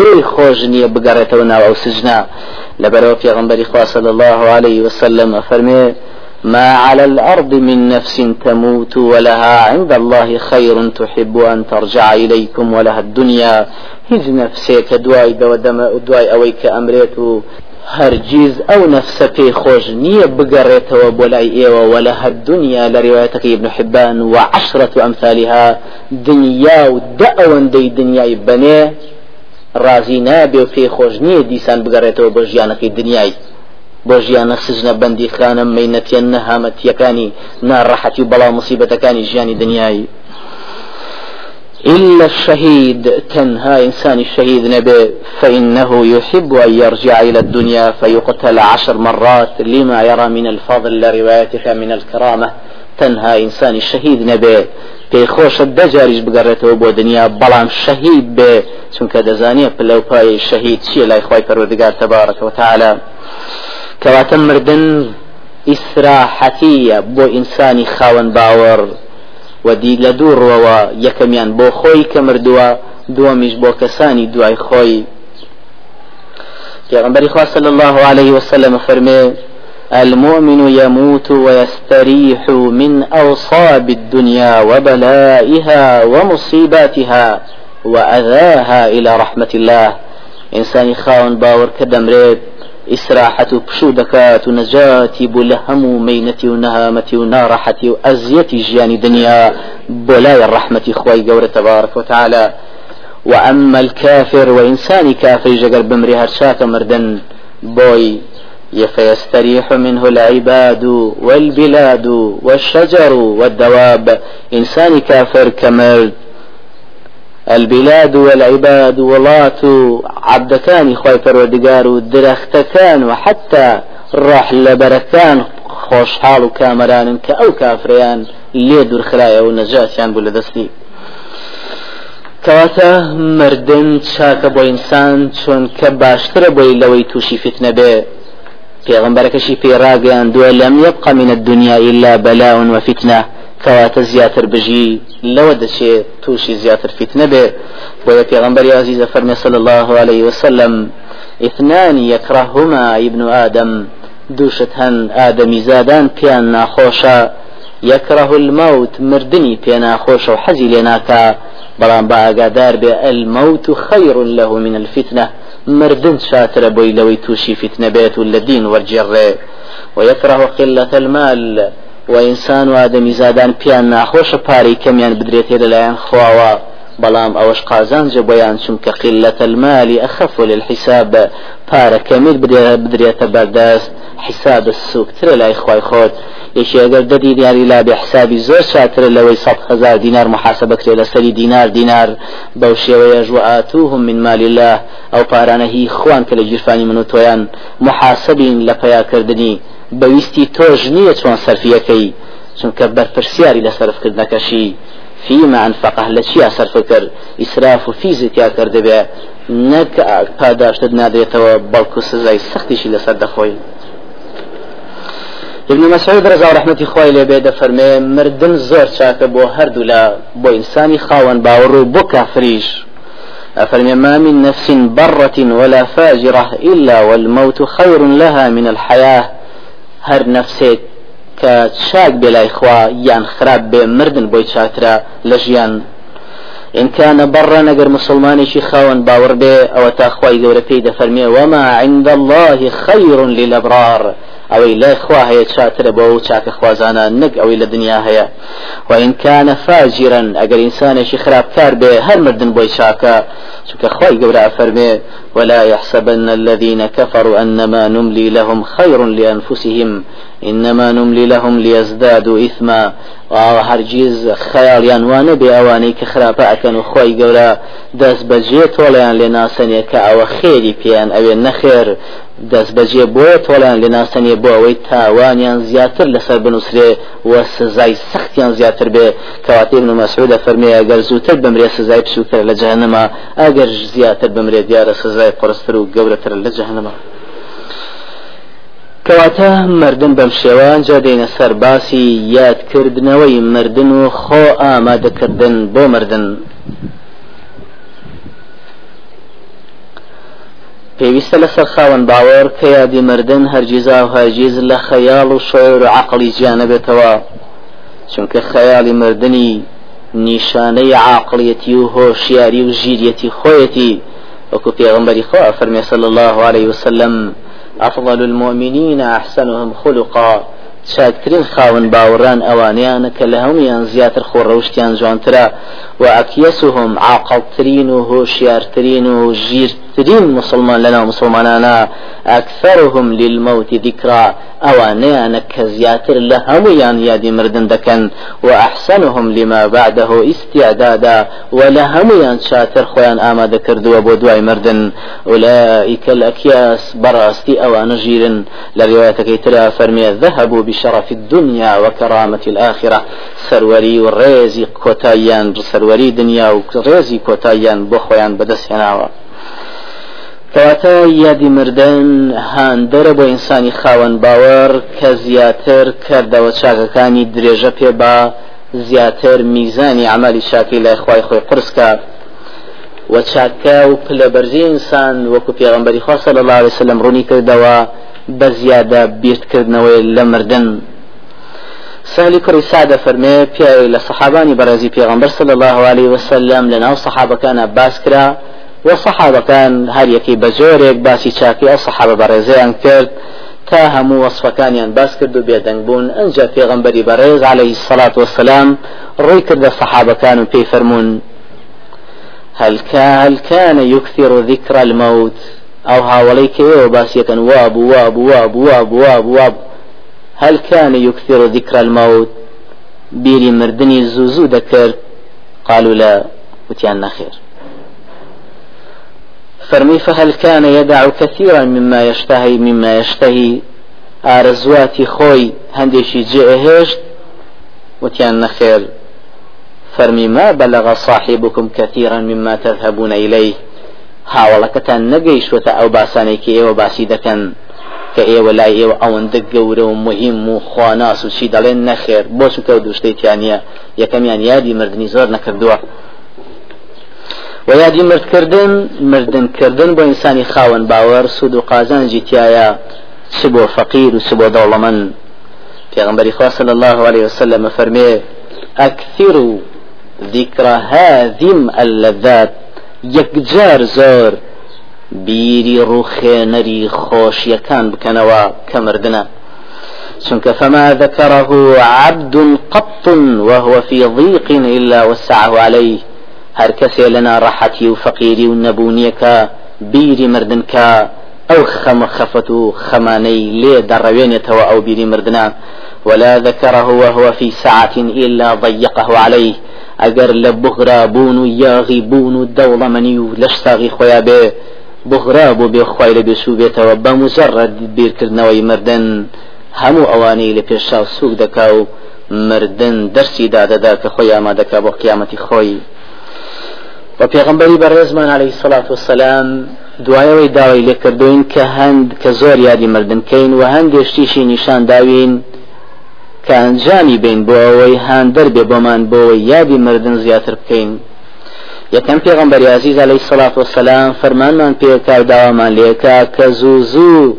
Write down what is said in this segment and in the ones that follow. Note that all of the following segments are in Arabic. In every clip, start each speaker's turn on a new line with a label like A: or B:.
A: پێی خۆش نییە بگەڕێتەوە ناو ئەو سجنا. لەبەرەوە پێغمبەری خوا صلی الله عليه وسلم أفرمي ما على الأرض من نفس تموت ولها عند الله خير تحب أن ترجع إليكم ولها الدنيا. هج نفسك دواي دواي أويك أمريت هەرگیز ئەو نەفسە پێی خۆش نییە بگەڕێتەوە بۆ لای ئێوە وە لە هەر دنیا لە ڕێوایەتەکەی ابن حبان و عشرة ئەمثالها دنیا و دە ڕازی نابێ و پێی خۆش نییە دیسان بگەڕێتەوە بۆ ژیانەکەی دنیای. بۆ ژیانە سژنە بەندی خانە مینەتیان نەهامەتیەکانی ناڕەحەتی و بەڵاو مصیبەتەکانی ژیانی دنیایی إلا الشهيد تنهى إنسان الشهيد نبي فإنه يحب أن يرجع إلى الدنيا فيقتل عشر مرات لما يرى من الفضل لروايتك من الكرامة. تنهى إنسان الشهيد نبي. پێی خۆشە دەجاریش بگەڕێتەوە بۆ دنیا بەڵام شەهید بێ چونکە دەزانێت پلەو پای شەهید چیە لای خی پەروەردگار تەبارەکە وتعالى کەواتە مردن ئیسراحەتیە بۆ ئینسانی خاوەن باوەڕ و دی لە دوو ڕۆوە یەکەمیان بۆ خۆی کە مردووە دووەمیش بۆ کەسانی دوای خۆی. پیغمبر خوا صلى الله عليه وسلم فرمي المؤمن يموت ويستريح من أوصاب الدنيا وبلائها ومصيباتها وأذاها إلى رحمة الله. إنسان خاون باور كدمريت إسراحة بشو دكات ونجاتي بلهم مينتي ونهامتي ونارحتي وأزيتي جياني دنيا. بولاي الرحمة خوي قورة تبارك وتعالى. وأما الكافر وإنسان كافر جقر بمري هرشاك مردن بوي فيستريح منه العباد والبلاد والشجر والدواب. إنسان كافر كمرد. البلاد والعباد وڵات و عبدەکانی خی پەروەردگار و درەختەکان و حتا ڕاح لە بەرەکان خۆشحاڵ و کامەرانن کە ئەو کافریان لێ دوورخرایە مردن چاکە بۆ ئینسان چۆن کە باشترە بۆی لەوەی تووشی فتنە بێ پێغمبەرەکەشی پێڕاگەیان دووە لەم یبقى من الدنيا إلا بلاء وفتنة کەواتە زیاتر بژی لەوە دەچێت تووشی زیاتر فیتنە بێ. بۆیە پێغمبەر عزیزە فەرمی صلى الله عليه وسلم اثنان يكرههما ابن آدم دووشت هەن زادان پیان ناخۆشە. يكره الموت مردني پێ ناخۆشە و حەزی لێ ناکا. بەڵام بە ئاگادار بێ الموت خير له من الفتنة. مردن شاترە بۆی لەوەی تووشی فتنە بێت و لە دین وەرجێڕێ ويكره قلة المال. وإنسان وآدمي زادان پیان ناخۆشە پارەی کەمیان بدرێتێ لەلایەن خواوە بەڵام ئەوەش قازانجە بۆیان چونکە المال أخف للحساب پارە کەمیت بدرێتە حساب سوکترە لای خی خۆت. یەکی ئەگەر دەدی دیاری لا بێ حسابی زۆر چاترە لەوەی سە هزار دینار محاسبە کرێ لەسەری دینار دینار. بەو شێوەیە ژوئاتوهم من مال الله. ئەو پارانە هی خوان کە لە گیرفانی من و تۆیان محاسبین لە پیاکردنی بەویستی تۆژ نییە چۆن سەرفیەکەی. چونکە بەرپرسیاری لە فيما أنفقه لشيء صرف كر إسراف وفي زيتيا كر دبي نك پاداشت نادريتوا بلكو سزاي سختيشي لسر دخوي ابن مسعود رضا رحمتي خوي لي فرمي مردن زور چاکە بۆ هەردوو بۆ ئینسانی خاوەن باوەڕ و بۆ کافریش. أفرمي ما من نفس برة ولا فاجرة إلا والموت خير لها من الحياة. هەر نەفسێک کە چاک بێلای خوا یان خراپ بێ مردن بۆی چاکرا لە ژیان. برا نجر مسلماني شي خاون باور بي أو تاخواي جورة بيدا فرمي وما عند الله خير للأبرار. ئەوەی لای خوا هەیە چاترە بۆ و چاکە خوازانە نەک ئەوەی لە دنیا هەیە وإن كان فاجرا ئەگەر ئینسانێکی خراپکار بێ هەر مردن بۆی چاکە چونکە خی گەورە فەرمێ ولا يحسبن الذين كفروا أنما نملي لهم خير لأنفسهم. إنما نملي لهم ليزدادوا إثما. هەرگیز خەیاڵیان وانە بێ ئەوانەی کە خراپە ئەکەن و خۆی گەورە دەست بەجێ تۆڵیان لێ ناسەنێ کە ئەوە خێری پێیان ئەوێ نەخێر. دەست بەجێ بۆ تۆڵیان لێ ناسەنێ بۆ ئەوەی تاوانیان زیاتر لەسەر بنووسرێ و سزای سەختیان زیاتر بێ. کەواتی ابن مسعود فەرمێ ئەگەر زووتر بمرێ سزای بچووتر لە جەهنەما ئەگەر زیاتر بمرێ دیارە سزای قرستر و گەورەتر لە جەهنەما. کەواتە مردن بەم شێوانجا دێنە سەر باسی یادکردنەوەی مردن و خۆ ئامادەکردن بۆ مردن. پێویستە لەسەر خاوەن باوەڕ کە یادی مردن هەرگیزا و هەرگیز لە خەیاڵ و شعور و عقلی گیانە بێتەوە چونکە خەیاڵی مردنی نیشانەی عاقڵیەتی و هۆشیاری و ژیریەتی خۆیەتی وەکو پێغمبەری خۆ فەرمێ صلى الله عليه وسلم أفضل المؤمنين أحسنهم خلقا. چاکترین خاون باوەڕان ئەوانیانە کە هەمویان زیاتر خۆڕەوشتیان جوانترە و ئەکیەسهم عاقڵترین و هۆشیارترین و ژیرترین مسلمان لەناو مسلمانانە ئەکثرهم للموت کە زیاتر لە هەمویان یادی مردن دەکەن و ئەحسنهم لما بعده استعدادا. و لە هەمویان چاتر خۆیان ئامادە کردووە بۆ دوای مردن. أولئك الأكياس براستي أوان جيرن. لروايتك ترى فرمي ذهبوا بشرف الدنيا وكرامة الآخرة. سروري والريزي كوتايان سروري دنيا وريزي كوتايان بخويان بدس هناوا کەواتە یادی مردن هاندەرە بۆ ئینسانی خاوەن باوەڕ کە زیاتر کردەوە چاکەکانی درێژە پێ با زیاتر میزانی عملی چاکی لای خی خۆی قرسکە و چاکە و پلەبەرزی ئینسان وەکو پێغمبەری خوا صلی الله عليه وسلم ڕوونی کردەوە بە زیادە بیرتکردنەوەی لە مردن. سالی کوڕی سادە فەرمێ پیاوی لە سەحابانی بەرەزی پێغمبەر صلی الله عليه وسلم لەناو سەحابەکانە باس کرا وصحابة كان هل يكي بزورك باسي شاكي الصحابة برزيان كرد تا هەموو وەصفەکانیان باس کرد و بێدەنگ بوون. عليه الصلاة والسلام ڕووی کردە صحابەکان و پێی فەرمونون هل كان, يكثر ذكر الموت؟ أو هاولي كيو باسية واب واب واب واب واب واب هل كان يكثر ذكر الموت؟ بيري مردني زوزو ذكر قالوا لا وتيان خير. فرمي فهل كان يدع كثيرا مما يشتهي مما يشتهي. ئارەزواتی خۆی هەندێکی جێهێشت وتیان نەخێر فەرمی ما بلغ صاحبكم كثيرا مما تذهبون إليه؟ هاوڵەکەتان نەگەیشتوتە ئەو باسانێکی ئێوە باسی دەکەن کە ئێوە لای ئێوە ئەوەندە گەورە و مهم و خواناس و چی دەڵێن نەخێر بۆ چونکە دوشتەیتیانە یەکەمیان یادی مردنی زۆر نەکردووە و یادی مردکردن مردنکردن بۆ ئینسانی خاوەن باوەڕ سود و قازانجی تایە چ بۆ فەقیر و چ بۆ دەوڵەمەند خوا صلی الله عليه وسلم فەرمێ ئەکثروا ذكر هذه اللذات یەکجار زۆر بیری ڕوخێنەری خۆشیەکان بکەنەوە کە مردنە. چونك فما ذكره عبد قط وهو في ضيق إلا وسعه عليه هەر کەسێ لەنا ڕەحەتی و فەقیری و نەبوونیەکە بیری مردنکە ئەو خەمە خەفەت و ئەو بیری مردنا ولا ذكره وهو في ساعة إلا ضيقه عليه ئەگەر لە بغرا بوون و یاغی بوون و دەوڵەمەنی بغرا بۆ بێ خی لە بێسوو بێتەوە بە مجرڕ بیرکردنەوەی مردن. هەموو ئەوانەی لە پێشاو سوک دەکا و مردن دەرسی دادەدا کە خۆی ئامادەکە بۆ قیامەتی خۆی. و پێغمبەری بەڕێزمان عليه الصلاة والسلام دوایەوەی داوای لێکردوین کە هەند کە زۆر یادی مردنکەین و هەندێشتیشی نیشان داوین کە ئەنجامی بین بۆ ئەوەی هاندەر بێ بۆمان بۆەوەی یادی مردن زیاتر بکەین. یەکەم پێغمبەری عزیز عليه الصلاة والسلام فەرمانمان پێکاو داوامان لێکا کە زوو زوو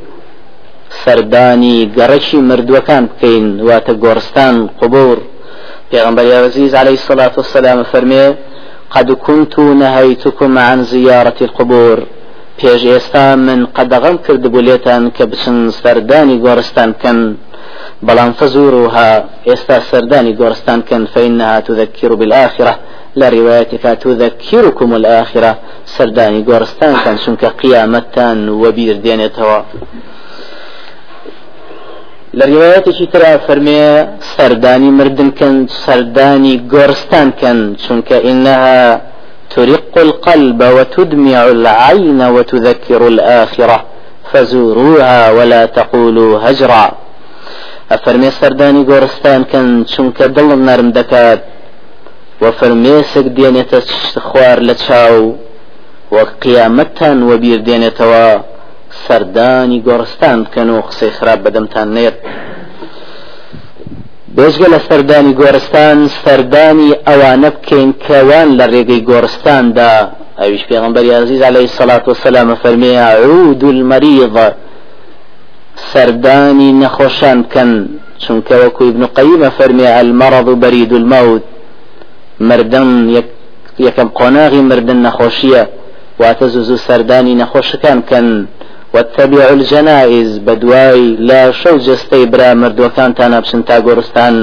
A: سەردانی گەڕەکی مردووەکان بکەین واتە گۆڕستان قبور پێغمبەری عزیز عليه الصلاة والسلام فەرمێ قد كنت نهيتكم عن زيارة القبور. پێش ئێستا من قەدەغەم کرد بولێتان کە بچن سەردانی گۆڕستان بکەن بەڵام فەزوروها ئێستا سەردانی گۆڕستان کەن فإنها تذكر بالآخرة. لا روايتك تذكركم الآخرة. سرداني گۆڕستان کەن چونکە قیامەتتان وەبیر دێنێتەوە. لە ڕواەتێکی ترا فەرمێ سەردانی مردنکەن سەردانی گۆرستانکەن چونکە إنها ترق القلب وتدمع العين وتذكر الآخرة. فزوروها ولا تقولوا هجرا. ئەفەرمێ سەردانی گۆڕستان کەن چونکە دڵم نەرم دەکات. و فەرمێسک دێنێتە خوار لە چاو وە قیامەتان وەبیر دێنێتەوە سەردانی گۆڕستان بکەن و قسەی خراپ بەدەمتان نێت. بێژگە لە سەردانی گۆرستان سەردانی ئەوانە بکەین کەوان لە ڕێگەی عليه الصلاة والسلام فرمي عود المريض سرداني نخوشان كان چونکە وەکو ابن قيمة فرمي المرض بريد الموت. مردن يك یەکەم قۆناغی مردن نەخۆشیە واتە زوزوو سەردانی نەخۆشەکان کەن واتبع الجنائز بدواي لا شو جستي برا مردوكان بشن تا گۆرستان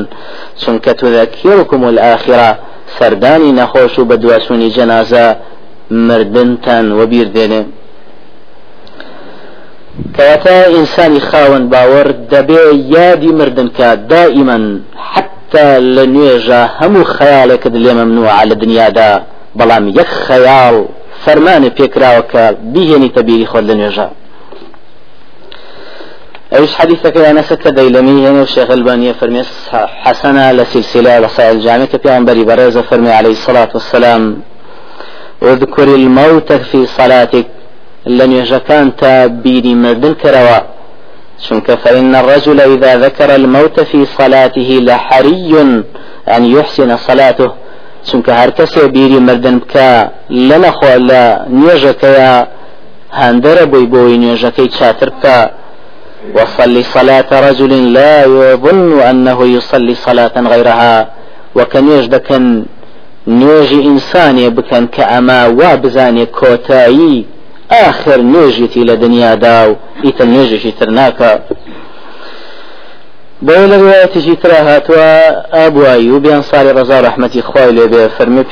A: چونکە تذكركم الآخرة سرداني نەخۆش و بەدواسونی جەنازە مردنتان وەبیر دێنێ کەواتە ئینسانی خاوەن باوەڕ دەبێ یادی مردن کات دائما حتى تا لە نوێژە هەموو خەیاڵێکت لێ مەمنوع لە دنیادا بەڵام یەک خەیاڵ فەرمانە پێکراوەکە بیهێنی تەبیری خۆت لە نوێژە أيش حديثك يا ناس كديلمي هنا الشيخ الباني فرمي حسنة لسلسلة رسائل الجامعة كبيان بري بريزة فرمي عليه الصلاة والسلام. اذكر الموت في صلاتك. لن يجكان تابيني مردن كروا. شنك فإن الرجل إذا ذكر الموت في صلاته لحري أن يحسن صلاته. شنك هركس بيري مردن بكا لنخو لا نيجك يا هاندر بوي بوي نيجك بكا وصلي صلاة رجل لا يظن أنه يصلي صلاة غيرها. وكان يجدكن نوێژی ئینسانێ بکەن کە ئەما وا بزانێ کۆتایی آخر نوێژێتی لە دنیادا و ئیتە نوێژێکی تر ناکە بۆ لە ڕایەتێکی ترا هاتووە ئابوایی و بیان ساڵی ڕزا ڕحمەتی خوای لێ بێ فەرمی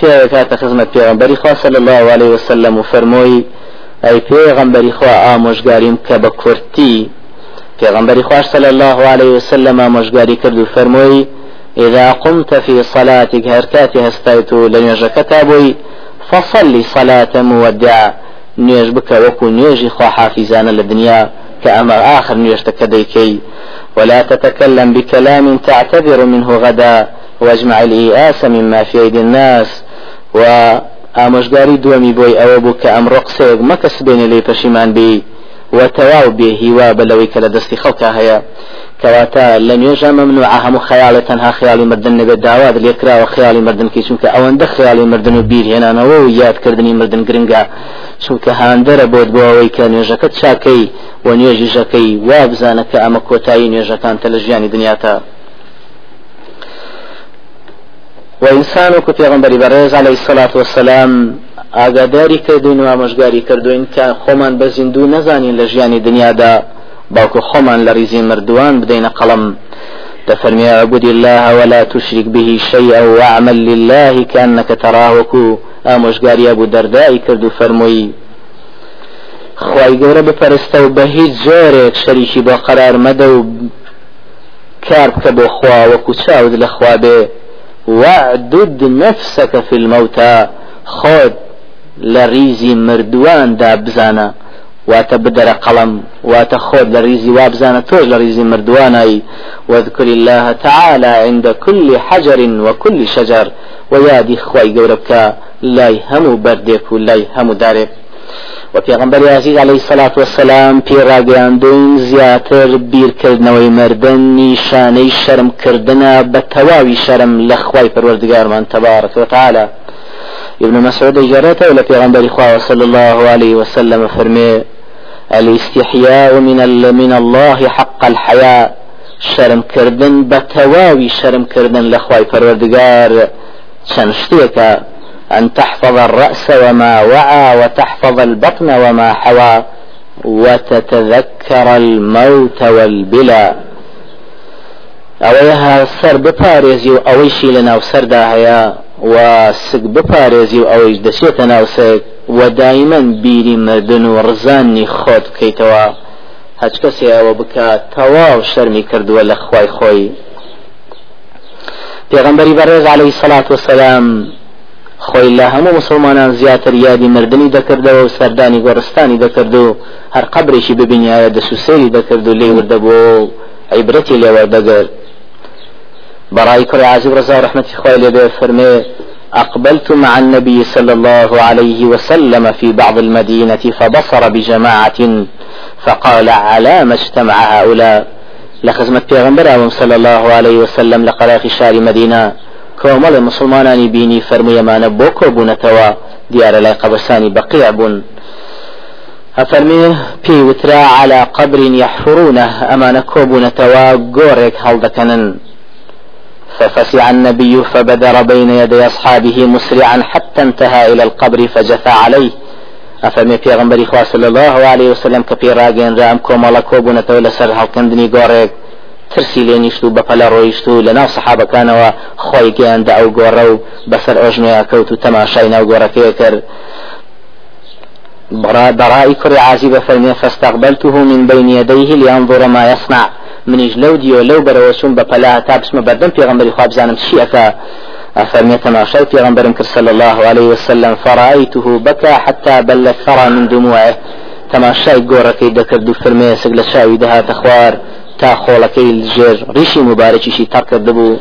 A: خزمەت پێغەمبەری خوا الله عليه وسلم و فەرمۆی ئەی پێغەمبەری خوا ئامۆژگاریم کە بە کورتی پێغەمبەری خوش صلی الله عليه وسلم ئامۆژگاری کرد و فەرمۆی إذا قمت في صلاتك هركاتي هستيت لن يجكتا بوي فصلي صلاة مودع نوێژ بکە وەکو نوێژی خوا حافیزانە لە دنیا کە ئەمە آخر نوێشتەکە دەیکەی. ولا تتكلم بكلام تعتذر منه غدا واجمع الإياس مما في أيدي الناس. و ئامۆژگاری دووەمی بۆی ئەوە بوو کە ئەم ڕقسێک مەکەس بێنێ لی پەشیمان بی و تەواو بێ هیوا بەلەوەی کە لە دەستی خەڵکە هەیە. کەواتە لە نوێژە ممنوع هەموو خەیاڵە تەنها خیاڵی مردن نەبێت داوات لێکراوە خیاڵی مردن کی چونکە ئەوەندە خیاڵی مردن و بیرهێنانەوە و یادکردنی مردن گرنگە. چونکە هاندەرە بۆت بۆ ئەوەی کە نوێژەکەت چاکەی و نوێژیژەکەی وا بزانە کە ئەمە کۆتایی نوێژەکانتە لە ژیانی دنیاتە وإنسان پیغمبری برز عليه الصلاة والسلام ئاگاداری کردوین و ئامۆژگاری کردوین کە خۆمان بە زیندوو نەزانین لە ژیانی دنیادا. باوکو خۆمان لە ریزی مردووان بدەینە قەڵم تفرمي اعبد الله ولا تشرك به شيئا واعمل لله كأنك تراه وكو. ئامۆژگاری ابو دەردایی کرد و فەرمووی خی گەورە بپەرستە و بە هیچ جۆرێک شەریکی بۆ قەرار مەدە و کار بکە بۆ خوا وەکو چاود لە بێ. وعدد نفسك في الموتى خۆت لە ریزی مردوواندا واتە بدەرە قەڵم واتە خۆت لە ریزی وابزانە تۆش لە ریزی الله تعالى عند كل حجر وكل شجر. ويادي خواي گەورە لاي همو بردێک و لای هەموو دارێک و پێغمبەر عزیز عليه الصلاة والسلام پێڕاگەاندوین زیاتر بیرکردنەوەی مردن نیشانەی شەرمکردنە بە تەواوی شەرم لە خوای پەروەردگارمان تبارك وتعالى ابن مسعود جرته ولا پیغمبر خواه صلى الله عليه وسلم فرمي الاستحياء من من الله حق الحياء. شرم كردن بتواوي شرم كردن لخواي پروردگار. چند أن تحفظ الرأس وما وعى وتحفظ البطن وما حوى وتتذكر الموت والبلا. ئەوەیە سەر بپارێزی و ئەوەیشی لە ناو سەردا هەیە و سک بپارێزی و ئەوەیش دەچێتە ناوسێک. و دایمەن بیری مردن و ڕزاننی خۆت بکەیتەوە هەچ کەسێ ئەوە بکات تەواو شەرمی کردووە لە خوای خۆی پێغمبەری بەڕێز عليه سەلات وسلام خۆی لە هەموو مسلمانان زیاتر یادی مردنی دەکردەوە و سەردانی گۆڕستانی دەکرد و هەر قبرێکی ببینایە دەسوسێری دەکرد و لێ وردەبوو عیبرەتی لێوەردەگرت براي كري عزيز رزا رحمة خوالي به فرمي أقبلت مع النبي صلى الله عليه وسلم في بعض المدينة فبصر بجماعة فقال على ما اجتمع هؤلاء. لخزمة پیغمبر صلى الله عليه وسلم لقراق شار مدينة. کۆمەڵی مسلمانانی بینی فەرموویەمانە بۆ کۆبوونەتەوە دیارە لای قەبرسانی بەقیع بوون أفرمي في وترا على قبر يحفرونه أمان كوبونة وغورك هلدكنن. ففسع النبي فبدر بين يدي أصحابه مسرعا حتى انتهى إلى القبر فجثى عليه. في غنبري خواه صلى الله عليه وسلم كفي راقين كومالا كوبونة ولسر هلكندني غورك ترسی لێ نیشت و بەپەلە ڕۆیشت و لە ناو سەحابەکانەوە خۆی گەیاندا ئەو گۆڕە و بەسەر ئۆژنۆیا کەوت و تەماشای ناو گۆڕەکەی کرد. فاستقبلته من بين يديه لينظر ما يصنع منيش لو ديو لو بروسون بپلا تا بسم بردم پیغمبر خواب زانم شي اكا فرمي تماشي پیغمبر صلى الله عليه وسلم فرأيته بكى حتى بل ثرى من دموعه. تماشای گۆڕەکەی دەکرد و فرمێ سگ لە چاوی دەهاتە خوار تا خۆڵەکەی لژێر ڕیشی مبارەکیشی تەڕکرد بوو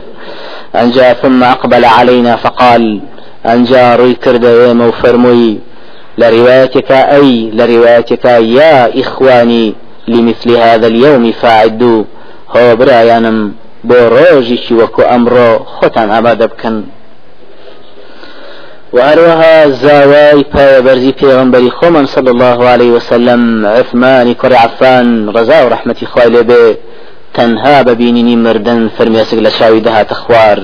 A: ئەنجا ثم أقبل علينا فقال أنجا روي كرد وفرموي لروايتك أي لروايتك يا إخواني لمثل هذا اليوم فاعدوا هو برايانم بۆ وكو أمرو ختان ئامادە بکەن وهروها زاواي برزي پیغمبري خومن صلى الله عليه وسلم عثمان كر عفان رضا ورحمة خوالي به تنها ببينني مردن فرمي لشاوي دها تخوار.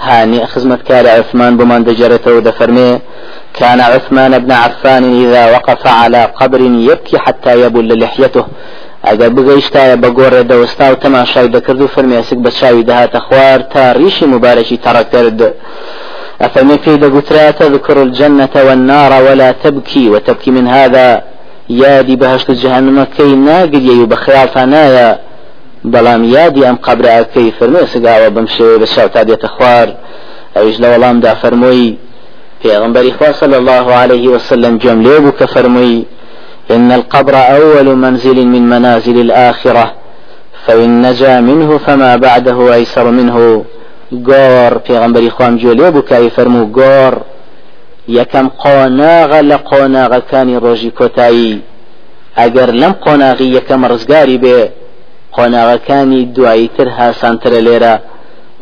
A: هاني خزمت كار عثمان بمان دجرته ودفرمي كان عثمان بن عفان إذا وقف على قبر يبكي حتى يبل لحيته. ئەگەر بگەیشتایە بە گۆڕێ دەوەستا و تەماشای دەکرد و فەرمیاسک بە چاوی دەهاتە خوار تا ڕیشی مبارەکی تەڕەکرد. أفمن في دقترا تذكر الجنة والنار ولا تبكي وتبكي من هذا يادي بهشت جهنم كي ناقد يو بخيال فنايا بەڵام یادی ئەم قبرەکەی فەرمێ سگاوە بەم شێوە بە شاو تا دێتە خوار. ئەوش لە وەڵامدا فەرمووی پێغمبەری خوا صلى الله عليه وسلم جۆم لێ بوو کە فەرمووی إن القبر أول منزل من منازل الآخرة فإن نجا منه فما بعده أيسر منه. گۆڕ پێغمبەری خوام جوێ لێ بوو کاری فەرموو گۆڕ یەکەم قۆناغە لە قۆناغەکانی ڕۆژی کۆتایی ئەگەر لەم قۆناغی یەکەم ڕزگاری بێ قۆناغەکانی دواییتر هاسانترە لێرە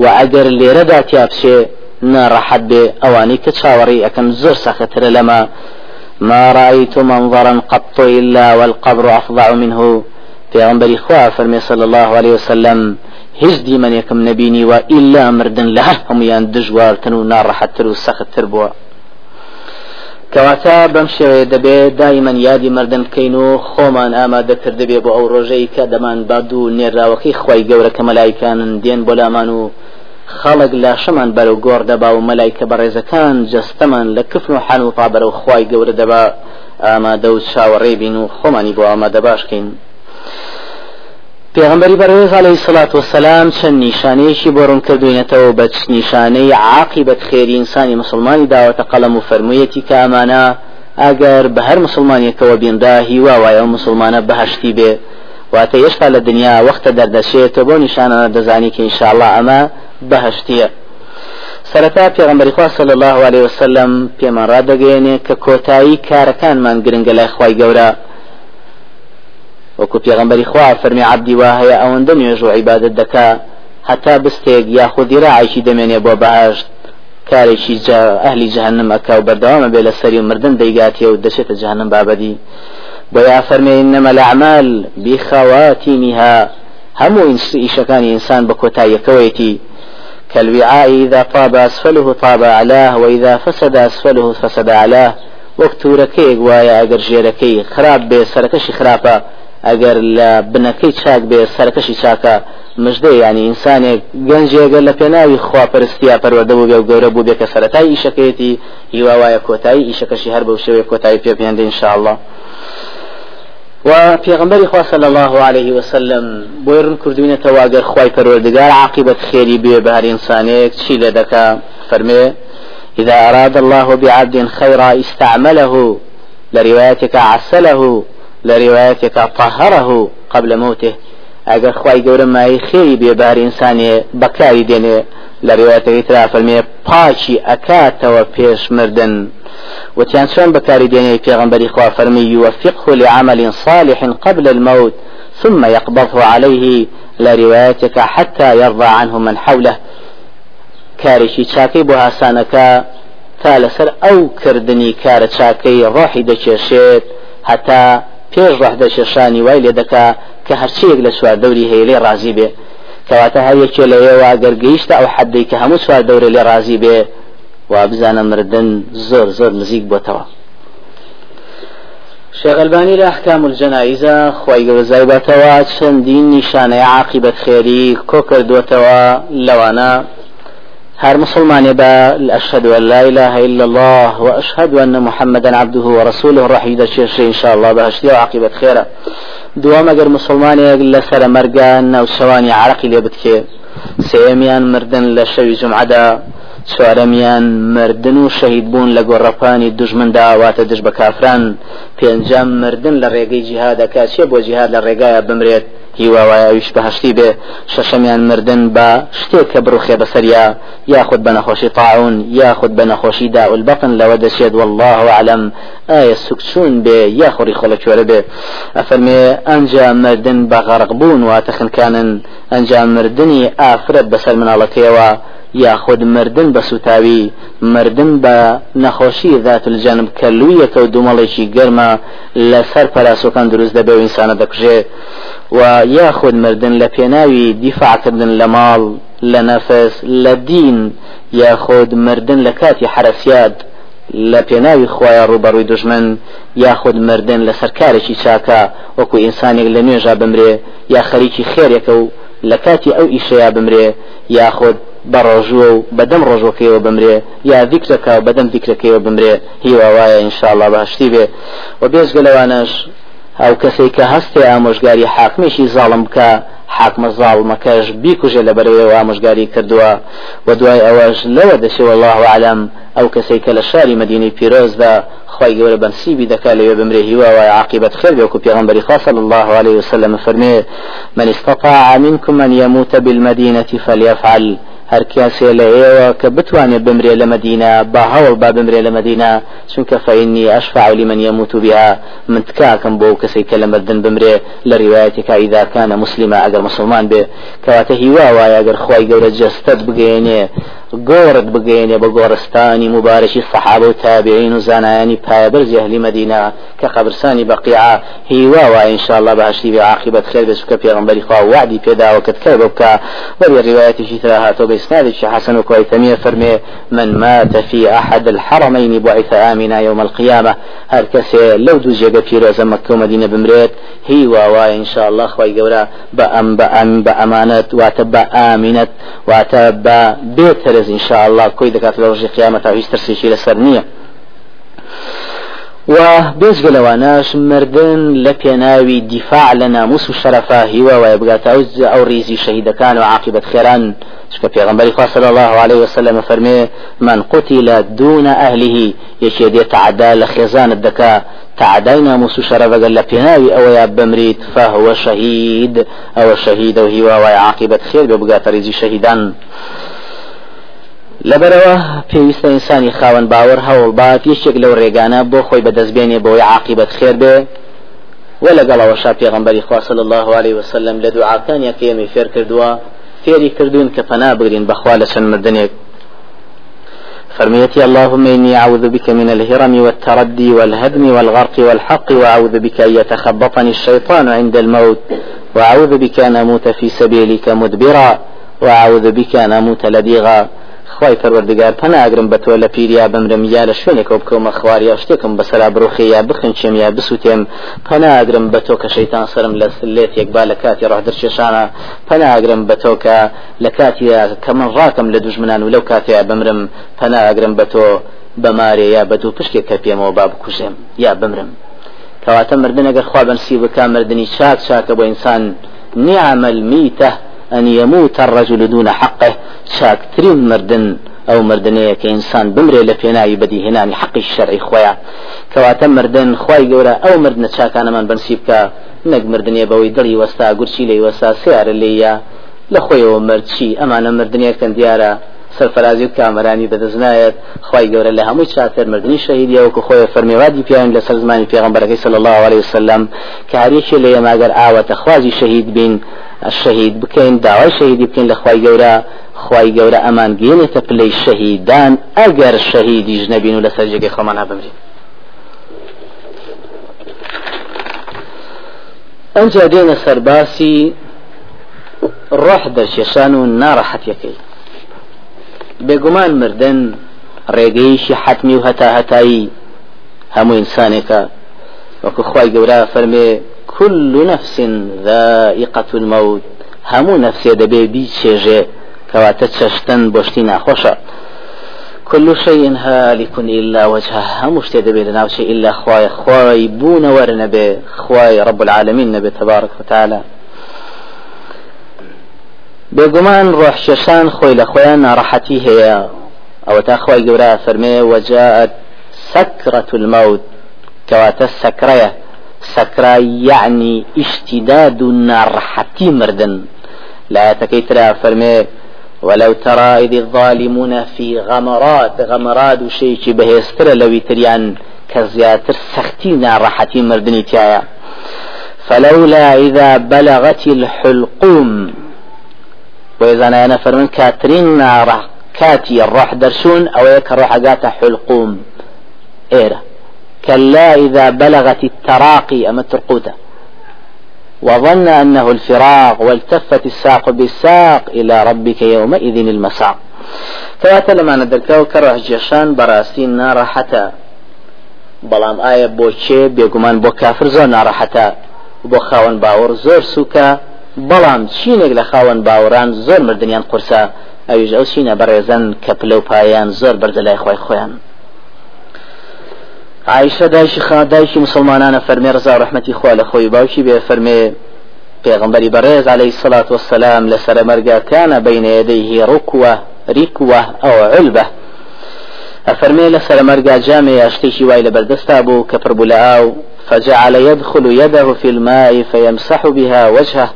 A: و ئەگەر لێرەدا تیاپشێ ناڕەحەت بێ ئەوانەی کە چاوەڕی ئەەکەم زۆر سەخترە لەمە ما رأيت منظرا قط إلا والقبر أفظع منه. في غنبري خواه فرمي صلى الله عليه وسلم هیچ دیمەنێکم نەبینی وە ئللا مردن لە هەر هەمویان دژوارتن و ناڕەحەتتر و سەختتر بووە. کەواتە بەم شێوەیە دەبێت دایمەن مردن بکەین و خۆمان ئامادەکرد دەبێ بۆ ئەو ڕۆژەی کە دەمان باد و نێراوەکەی خی گەورە کە مەلایکانن خەڵک لاشەمان بەرەو گۆڕ دەبا و مەلایکە بەڕێزەکان جستەمان لە کفن و تا بەرەو خی گەورە دەبا. ئامادە و چاوەڕێ بین و خۆمانی بۆ ئامادە باشکەین. پێغمبەری بەڕێز عليه سڵات وسلام چەند نیشانەیەکی بۆ ڕوون کردوینەتەوە بە نیشانەی عاقبەت خێری ئینسانی مسلمانی داوەتە قەڵەم و فەرموویەتی کە ئەمانە ئەگەر بە هەر مسلمانێکەوە بیندا هیوا وایە و مسلمانە بەهشتی بێ. واتە ئێستا لە دنیا وەختە دەردەشێت بۆ نیشانە دەزانی کە ئینشاءله ئەمە بەهشتیە. سەرەتا پێغمبەری خوا صلی الله عليه وسلم پێمان ڕادەگەێنێ کە کۆتایی کارەکانمان گرنگە لای خی گەورە. وەکو پێغمبەری خوا فەرمی عبدی وا هەیە ئەوەندە نوێژ و عیبادت دەکا هەتا بستێک یاخودی ڕعیشی دەمێنێ بۆ بەهشت. کارێکی ئەهلی جهنم ئەکا و بەردەوامە بێ لە سەری و مردن دەیگاتێ و دەچێتە جهنم بابەدی. بۆ یا فەرمێ إنما الأعمال بخواتيمها هەموو ئیشەکانی ئینسان بە کۆتاییەکەوەیەتی كالوعاء إذا طاب أسفله طاب علاه وإذا فسد أسفله فسد علاه. وەکتورەکەیەک وایە ئەگەر ژێرەکەی خراپ بێ سەرەکەشی خراپە ئەگەر لە بنەکەی چاک بێ سەرکەشی چاکە مژدە ینی ئینسانێک گەنجێگەر لە پێناوی خواپەرستیا پەروەدە بوو بێ و گەورە بوو بێ کە سەرەتای ئیشەکەیەتی هیوا وایە کۆتایی ئیشەکەشی هەر بەو شێوەیە کۆتایی پێ پێێنندە انشاءله و پێغمبەری خوا صلی الله عليه وسلم بۆی ڕن کردوینەتەوە ئەگەر خی پەروەردگار عاقبەت خێری بێ بە هەر ئینسانێک چی دەکا فەرمێ؟ إذا أراد الله بعبد خيرا استعمله لروايتك عسله لروايتك طهره قبل موته. ئەگەر خی گەورە مای خێری بێبار ئینسانێ بەکاری دێنێ لە ڕێواتەکەی ترا فەرمێ پاچی ئەکاتەوە پێش مردن وتیان چۆن بەکاری دێنێ پێغمبەری خوا فەرمی يوفقه لعمل صالح قبل الموت ثم يقبضه عليه لروايتك حتى يرضى عنه من حوله. کارێکی چاکەی بۆ هاسانەکە تا لەسەر ئەو کردنی کارە چاکەی ڕۆحی دەکێشێت هەتا پێش ڕح دەشێشانی وای لێ دەکا کە هەرچیەک لە سوار دەوری هەیە لێ ڕازی بێ. کەواتە هەر یەکێ لە ئێوە گەرگەیشتە ئەو حەدەی کە هەموو سوار دەورە لێ ڕازی بێ. و بزانە مردن زۆر زۆر نزیک بۆتەوە شيخ الباني لأحكام الجنائز خواي قوزاي باتوا چندين نشانة عاقبة خيري كوكر دوتوا لوانا هر مسلمان با أشهد أن لا إله إلا الله وأشهد أن محمدا عبده ورسوله راح يدشير إن شاء الله بهشتي وعاقبة خيرا دوام اگر مسلمان لسر مرقان أو سواني عرقي لبتكي سيميان مردن لشوي جمعة چوارەمیان مردن و شەهید بوون لە گۆڕەپانی دژمندا واتە دژ بە کافران. پێنجام مردن لە ڕێگەی جیهادەکە چێ بۆ جیهاد لە ڕێگایە بمرێت؟ هیواوایویش بەهشتی بێ. شەشەمیان مردن بە شتێک کە بڕوخێ بەسەریا. یاخود بە نەخۆشی تاعون یاخود بە نەخۆشی داولبەقن لەوە دەچێت والله عالم. ئایا سوکچون بێ؟ یا خۆری خۆڵە کوێرە بێ؟ ئەفەرمێ ئەنجام مردن بە غەرق بوون واتە خنکانن. ئەنجام مردنی ئافرەت بەسەر مناڵەکەیەوە یاخود مردن بە سوتاوی مردن بە نەخۆشی ذات الجەنب کە لوویەکە و دوومەڵێکی گەرمە لەسەر پەراسۆکان دروست دەبێ و ئینسانە دەکوژێ. و یاخود مردن لە پێناوی دیفاعکردن لە ماڵ لە نەفس لە دین یاخود مردن لە کاتی حرەسیاد لە پێناوی خۆیان ڕوبەڕووی دژمن یاخود مردن لە سەرکارێکی چاکە وەکو ئینسانێک لە نوێژا بمرێ یا خەریکی خێرێکە و لە کاتی ئەو ئیشەیە بمرێ یاخود بە ڕۆژوە و بەدەم ڕۆژۆکەیەوە بمرێ یا ذیکرەکە و بەدەم ذیکرەکەیەوە بمرێ هیوا وایە ئینشاءله باشتی بێ. و بێزگە لەوانش ئەو کەسێک کە هەستێ ئامۆژگاری حاکمێکی زاڵم بکە حاکمە زاڵمەکەش بیکوژێ لە بەرەوەی ئامۆژگاری کردووە. و دوای ئەوەش لەوە دەچێ الله عالم ئەو کەسێک کە لە شاری مدینەی پیرۆزدا خی گەورە بەنسیبی دەکا لەوێ بمرێ هیوا وای عاقبەت خێر بێ وکو پێغمبەری خاص الله عليه وسلم فرمێ من استطاع منكم أن يموت بالمدينة فليفعل. هەر کەسێ لە ئێوە کە بتوانێت بمرێ لە مدینە با هەوڵ با بمرێ لە مدینە چونکە فإني أشفع لمن يموت بها من تکاکەم بۆ کەسێک کە لە مردن بمرێ لە ڕیواەتێکا ئیدا کانە مسلمە ئەگەر مسلمان بێ کەواتە هیوا وایە ئەگەر خی گەورە جستت بگەێنێ گۆڕت بگەێنێ بە گۆڕستانی مبارەکی سەحابە و تابعین و زانایانی پایبەر جەهلی مدینە کە بەقیعا هیوا وای انشاءالله بەهشتی بێ عاقبەت خێر بێ چکە پێغمبەری خوا وعدی پێداوە کە تکە بکە. وەری ڕوايتي ترى هاتو بإسناد حسن وكويتمية فرمي من مات في أحد الحرمين بعث آمنا يوم القيامة هر كسي لو دو جيغا بيروزا مكة ومدينة بمريت هي واوا إن شاء الله خوي قورا بأم بأم بأمانة واتبا آمنة واتبا بيترز إن شاء الله كوي دكات لوجه قيامة هيش ترسيشي لسرنية و بێزگە لەوانەش مردن لە پێناوی دیفاع لە ناموس و شەرەفە هیوە وای بگاتە ئەو ریزی شەهیدەکان و عاقبەت خێران. چکە پێغمبەری خوا صلی الله عليه وسلم فەرمێ من قتل دون أهله یەکێ دێ تعدا لە خێزانت دەکا. تعدای ناموس و شەرەفەگەر لە پێناوی ئەوەیە بمریت فهو شەهید. ئەوە شەهید و هیوا وای عاقبەت خێر بێ بگاتە ریزی شەهیدان. لەبەرەوە پێویستە ئینسانی خاوەن باوەڕ هەوڵ بات یەکێک لەو ڕێگانە بۆ خۆی بەدەستبێنێ بۆی عاقبەت خێر بێ. و لەگەڵەوە شا پێغمبەری خواصل الله عليه وسلم لە دوعاکانی کەمی فێر کردووە فێری کردوون کە پەنا بگرین بەخوا لە مردنێک. فرميتي اللهم إني أعوذ بك من الهرم والتردي والهدم والغرق والحق وأعوذ بك أن يتخبطني الشيطان عند الموت وأعوذ بك أن أموت في سبيلك مدبرا وأعوذ بك أن أموت لديغا. خی پەروەردگار پەناگرم بە تۆ لە پیریا بمرم یا لە شوێنێکەوە بکەمە خواریا شتێکم بەسەرا بڕۆخی یا بخنچێم یا بسووتێم. پەناگرم بە تۆ کە شەیتان سرم لە لێتێک با لە کاتی ڕاهدرچێشانە پەناگرم بە تۆ کە لە کاتی کە من ڕاکەم لە دوژمنان و لەو کاتەیە بمرم. پەناگرم بە تۆ بەمارێ یا بە دوو پشکێک کە پێمەوە با بکوژێم یا بمرم. کەواتە مردن ئەگەر خوا بەنسی بک مردنی چاک چاکە بۆ ئینسان نعم الميته أن يموت الرجل دون حقه. شاكترين مردن أو مردنية كإنسان بمري لفيناي بدي هنا حق الشرعي خويا كواتا مردن خواي جورا أو مردن شاكانا من بنسيبك. نەک مردنیە بەوەی دڵی وەستا گورچی لی وەستا سیارە لێە لە خۆیەوە مردچی ئەمانە مردنیەکەن دیارە سەرفرازی و کامەرانی بەدەستنایەت خی گەورە لە هەمووی چاتر مردنی شەهیدی وەکو خۆی فەرمیوادی پیان لە سەر زمانی پێغمبەرەکەی صلی الله عليه وسلم. کارێکی لە ئێماگەر ئاوەتە خوازی شەهید بین الشهيد بكين دعوة شهيد بكين لخواي جورا. خواي جورا أمان جيني تبلي الشهيدان. أجر الشهيد يجنبين ولا سرجك خمانا بمري أنجا دين سرباسي روح درشيشان و ناڕەحەتیەکەی بێگومان مردن ڕێگەیشی حتمی و هەتا هەتایی هەموو ئینسانێکە وەکو خی گەورە فەرمێ كل نفس ذائقة الموت. همو نفسي دبي بي چێژێ کەواتە چەشتن بۆشتی ناخۆشە كل شيء هالك إلا وجهه. هم شتي دبي لنا شيء إلا خواي. خواي بون ورنبي خواي رب العالمين نبي تبارك وتعالى. بێگومان ڕۆحشەشان خۆی لە خۆیان ناڕەحەتی هەیە ئەوە تا خۆی گەورە فەرمێ وەجاءت سكرة الموت. كواتا سكرية سكرة يعني اشتداد نارحتي مردن لا تكيترا فرمي ولو ترى إذ الظالمون في غمرات غمرات شيء بهستر لو تريان كزياتر سختي نارحتي مردني تيايا فلولا إذا بلغت الحلقوم. وإذا أنا فرمن كاترين نارا كاتي الروح درسون أو يك الروح حلقوم. إيرا. كلا إذا بلغت التراقي أما الترقوتة وظن أنه الفراق والتفت الساق بالساق إلى ربك يومئذ المساق. كواتا لما ندركو كروح جيشان براستين نار حتى بۆ چێ بێگومان بۆ کافر زۆر ناڕەحەتە بۆ خاوەن باوەڕ زۆر سوکە بەڵام چینێک لە خاوەن باوەڕان زۆر مردیان قورسە ئەویش ئەو چینە بەڕێزن کە پلە و پایان زۆر لای خۆی عیشە دایشی خادایشی مسلمانانە فەرمێ ڕزا ڕحمەتی خوا لە خۆی باوکی بێ فەرمێ پێغمبەری بەڕێز عليه الصلاة والسلام لەسەر مەرگا كان بين يديه ركوة ركوة أو علبة. أفرمي لسر مرقا جامع أشتيشي وايل بردستا بو كبر بلاو فجعل يدخل يده في الماء فيمسح بها وجهه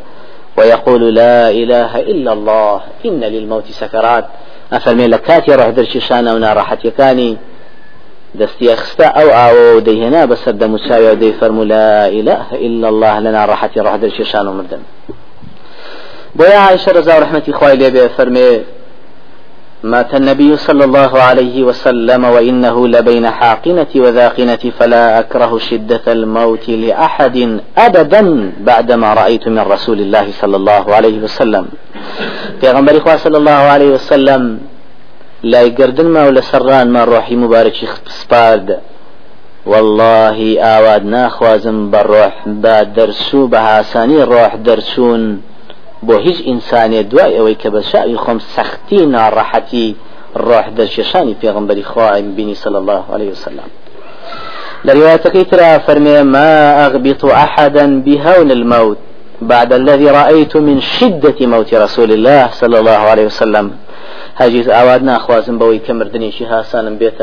A: ويقول لا إله إلا الله إن للموت سكرات أفرمي لكاتي روح درشي شانا ونارحت يكاني دستي أخستا أو أو ديهنا بس دمساوي ودي فرمو لا إله إلا الله لنا راحتي روح درشي شانا ومردن بويا عائشة رضا ورحمة إخوائي لي فرمي مات النبي صلى الله عليه وسلم وإنه لبين حاقنة وذاقنة فلا أكره شدة الموت لأحد أبدا بعدما رأيت من رسول الله صلى الله عليه وسلم في غنبري صلى الله عليه وسلم لا يقردن ما ولا سران ما روحي مبارك سبارد والله آواد ناخوازم بالروح بعد درسو بهاساني روح درسون بۆ هیچ ئینسانێ دوای ئەوەی کە بە شاوی خۆم سەختی ناڕەحەتی ڕۆح دەرشێشانی پێغمبەری بینی صلى الله عليه وسلم لروايتك ترى فرمي ما أغبط أحدا بهول الموت بعد الذي رأيت من شدة موت رسول الله صلى الله عليه وسلم. هاجيز أوادنا خوازم بوي كمردني شها سالم بيت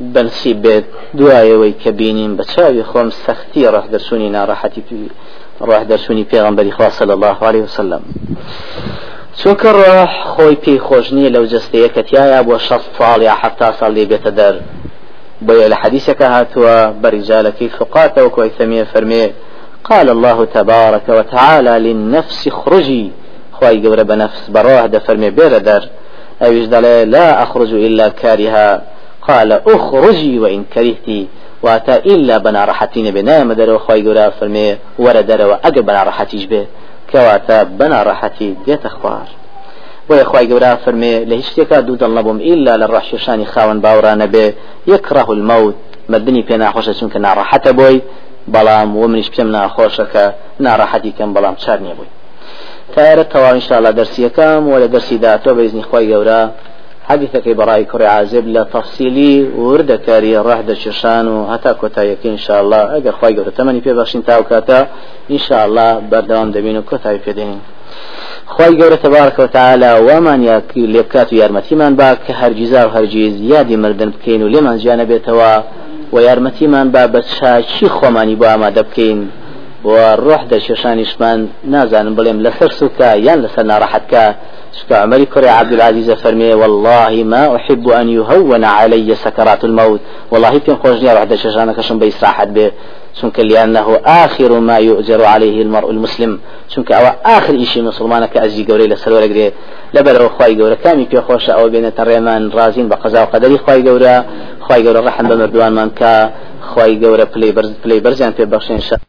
A: بنسي بيت دعاية كبينين بتشاوي خوم سختي راح درسوني ناراحتي ڕاح دەرسونی پێغمبەری خوا صلی الله عليه وسلم. چونکە ڕاح خۆی پێی خۆش نییە لەو جستەیە کە تایە بۆ شەست ساڵ یا حتا ساڵ لێ بێتە دەر. بۆیە لە حەدیثەکە هاتووە بەریجالەکەی فقاتەوە کۆی ثەمیە فەرمێ قال الله تبارك وتعالى للنفس خرجي خواي قورة بنفس بروح دفرمي بير در أيش لا أخرج إلا كارها. قال أخرجي وإن كرهتي واتا إلا بنا راحتين بنا مدر وخواي قرا فرمي ورا در وأقر بنا راحتيش به. كواتا بنا راحتي ديت أخوار. بۆیە خی گەورە فەرمێ لە هیچ شتێکا دوو دڵ نەبووم ئللا لە ڕەحشێشانی خاوەن باوەڕانە بێ یەکڕاه المەوت مردنی پێ ناخۆشە چونکە ناڕەحەتە بۆی بەڵام و منیش پێم ناخۆشەکە ناڕەحەتی تایرە تەواو انشاءالله دەرسیەکەم و لە دەرسی داتۆ بەیزنی خۆی گەورە. حەدیثەکەی بەڕای کوڕی عازب لە تەفسیلی وردەکاری ڕەحدەچێشان و هەتا کۆتاییەکە انشاءالله ئەگەر خی گەورە تەمەنی پێ باشین تاو کاتە انشاءالله بەردەوام دەبین و کۆتایی پێدێنین خی گەورە تەبارکەوتعالا وامان یا لێبکات و یارمەتیمان با کە هەرگیزار هەرگیز یادی مردن بکەین و لێمان زیانە بێتەوە و یارمەتیمان با بە چاچی خۆمانی بۆ ئامادە بکەین. ما دبكين و ڕۆح دەشێشانیشمان نازانم بڵێم لەسەر سوکە یان لەسەر ناڕەحەتکە عمر كري عبد العزيز فرمي والله ما أحب أن يهون علي سكرات الموت. والله في خوجني واحد شجانا كشم بيسراحت به شنك لأنه آخر ما يؤجر عليه المرء المسلم. شنك أو آخر شيء مسلمان كأزي قولي لسلو لقري لبر خواي قورا كامي في خوش أو بين تريمان رازين بقضاء وقدري خواي قورا خواي قورا رحم بمردوان من كا خواي قورا بلاي برز بلاي برزان في بخشين